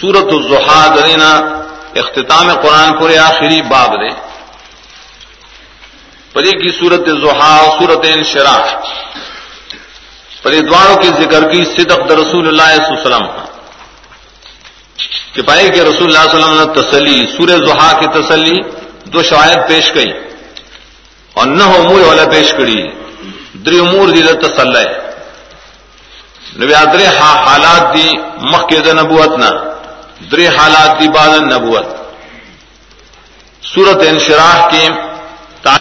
سورت الزحا درینا اختتام قرآن پورے آخری باب دے۔ پری کی صورت زحا صورت انشراح۔ پری دواروں کے ذکر کی صدق در رسول اللہ علیہ وسلم کہ پائے کہ رسول اللہ علیہ وسلم نے تسلی، سورہ زحا کی تسلی دو شاید پیش گئی اور نہ ہو مور والا پیش کری۔ دری امور دی تسل نویادر حالات دی مخ کے نبوت نہ درې حالات دی بعد نبوت. سورت انشراح کے